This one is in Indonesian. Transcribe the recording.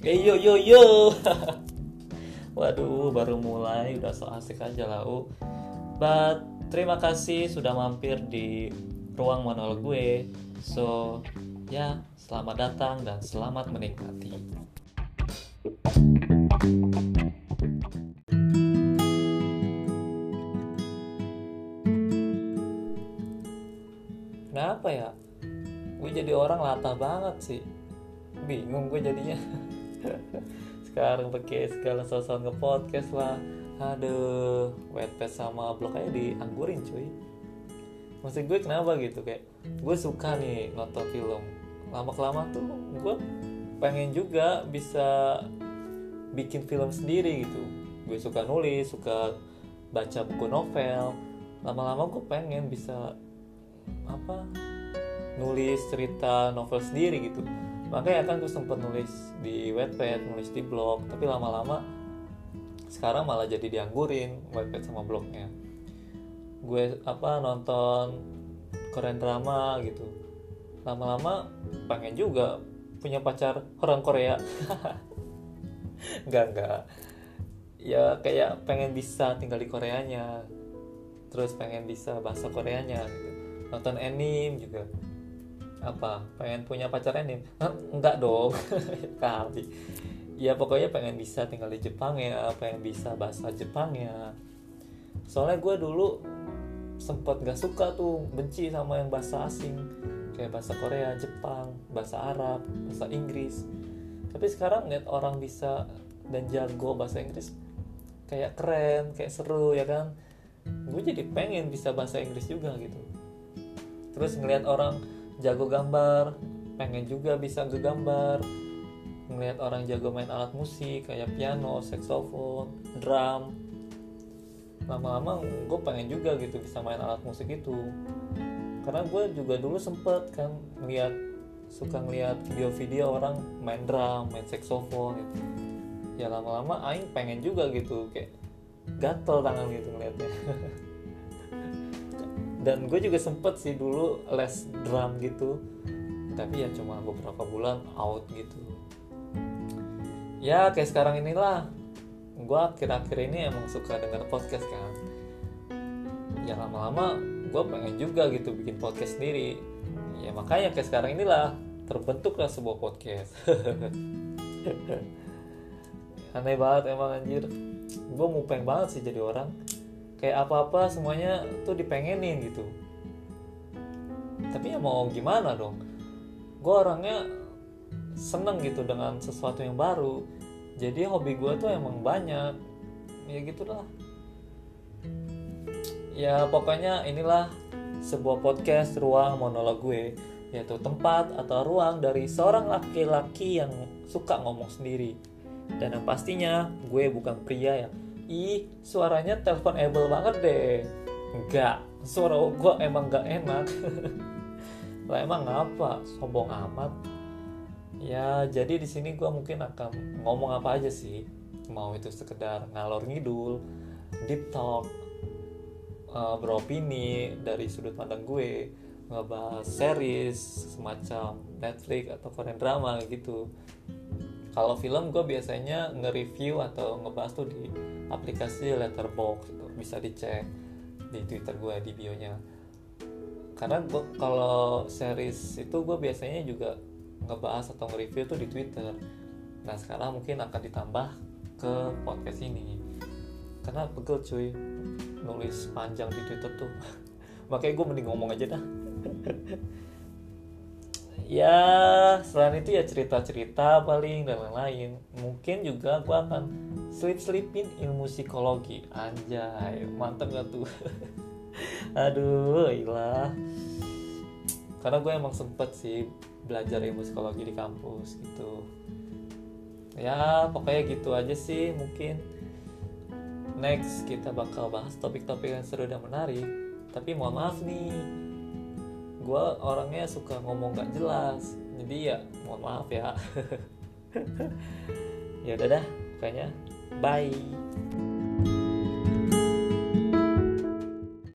Hey yo yo yo. Waduh, baru mulai udah so asik aja lah. Uh. But terima kasih sudah mampir di ruang monolog gue. So, ya, selamat datang dan selamat menikmati. Kenapa ya? Gue jadi orang latah banget sih. Bingung gue jadinya. Sekarang pakai segala sosok nge-podcast lah. Aduh, wetpad sama blog aja dianggurin cuy. Maksud gue kenapa gitu kayak gue suka nih nonton film. Lama kelamaan tuh gue pengen juga bisa bikin film sendiri gitu. Gue suka nulis, suka baca buku novel. Lama-lama gue pengen bisa apa nulis cerita novel sendiri gitu makanya kan gue sempet nulis di webpad nulis di blog tapi lama-lama sekarang malah jadi dianggurin webpad sama blognya. Gue apa nonton Korean drama gitu. Lama-lama pengen juga punya pacar orang Korea. Enggak enggak ya kayak pengen bisa tinggal di Koreanya. Terus pengen bisa bahasa Koreanya gitu. Nonton anime juga apa? Pengen punya pacar Hah? enggak dong. Kali. Ya pokoknya pengen bisa tinggal di Jepang ya pengen bisa bahasa Jepang ya. Soalnya gue dulu sempet gak suka tuh benci sama yang bahasa asing. Kayak bahasa Korea Jepang bahasa Arab bahasa Inggris. Tapi sekarang lihat orang bisa dan jago bahasa Inggris kayak keren kayak seru ya kan? Gue jadi pengen bisa bahasa Inggris juga gitu. Terus ngelihat orang jago gambar pengen juga bisa ngegambar ngelihat orang jago main alat musik kayak piano, saxophone, drum. Lama-lama gue pengen juga gitu bisa main alat musik itu. Karena gue juga dulu sempet kan ngeliat suka ngeliat video-video orang main drum, main saxophone gitu. Ya lama-lama aing pengen juga gitu kayak gatel tangan gitu ngeliatnya dan gue juga sempet sih dulu les drum gitu. Tapi ya cuma beberapa bulan out gitu. Ya kayak sekarang inilah. Gue akhir-akhir ini emang suka dengar podcast kan. Ya lama-lama gue pengen juga gitu bikin podcast sendiri. Ya makanya kayak sekarang inilah terbentuklah sebuah podcast. Aneh banget emang anjir. Gue mau pengen banget sih jadi orang kayak apa-apa semuanya tuh dipengenin gitu. Tapi ya mau gimana dong? Gue orangnya seneng gitu dengan sesuatu yang baru. Jadi hobi gue tuh emang banyak. Ya gitulah. Ya pokoknya inilah sebuah podcast ruang monolog gue yaitu tempat atau ruang dari seorang laki-laki yang suka ngomong sendiri. Dan yang pastinya gue bukan pria yang ih suaranya telepon able banget deh. Enggak suara gue emang gak enak. Lah emang apa? Sombong amat. Ya jadi di sini gue mungkin akan ngomong apa aja sih. Mau itu sekedar ngalor ngidul deep talk uh, beropini dari sudut pandang gue ngebahas series semacam Netflix atau Korean drama gitu kalau film gue biasanya nge-review atau ngebahas tuh di aplikasi Letterboxd gitu. bisa dicek di Twitter gue di bionya. Karena gua, kalau series itu gue biasanya juga ngebahas atau nge-review tuh di Twitter. Nah sekarang mungkin akan ditambah ke podcast ini. Karena pegel cuy nulis panjang di Twitter tuh. Makanya gue mending ngomong aja dah ya selain itu ya cerita-cerita paling dan lain-lain. Mungkin juga gue akan selip-selipin ilmu psikologi. Anjay mantep gak tuh? Aduh ilah. Karena gue emang sempet sih belajar ilmu psikologi di kampus gitu. Ya pokoknya gitu aja sih mungkin next kita bakal bahas topik-topik yang seru dan menarik. Tapi mohon maaf nih gue orangnya suka ngomong gak jelas. Jadi ya mohon maaf ya. Ya udah dah kayaknya bye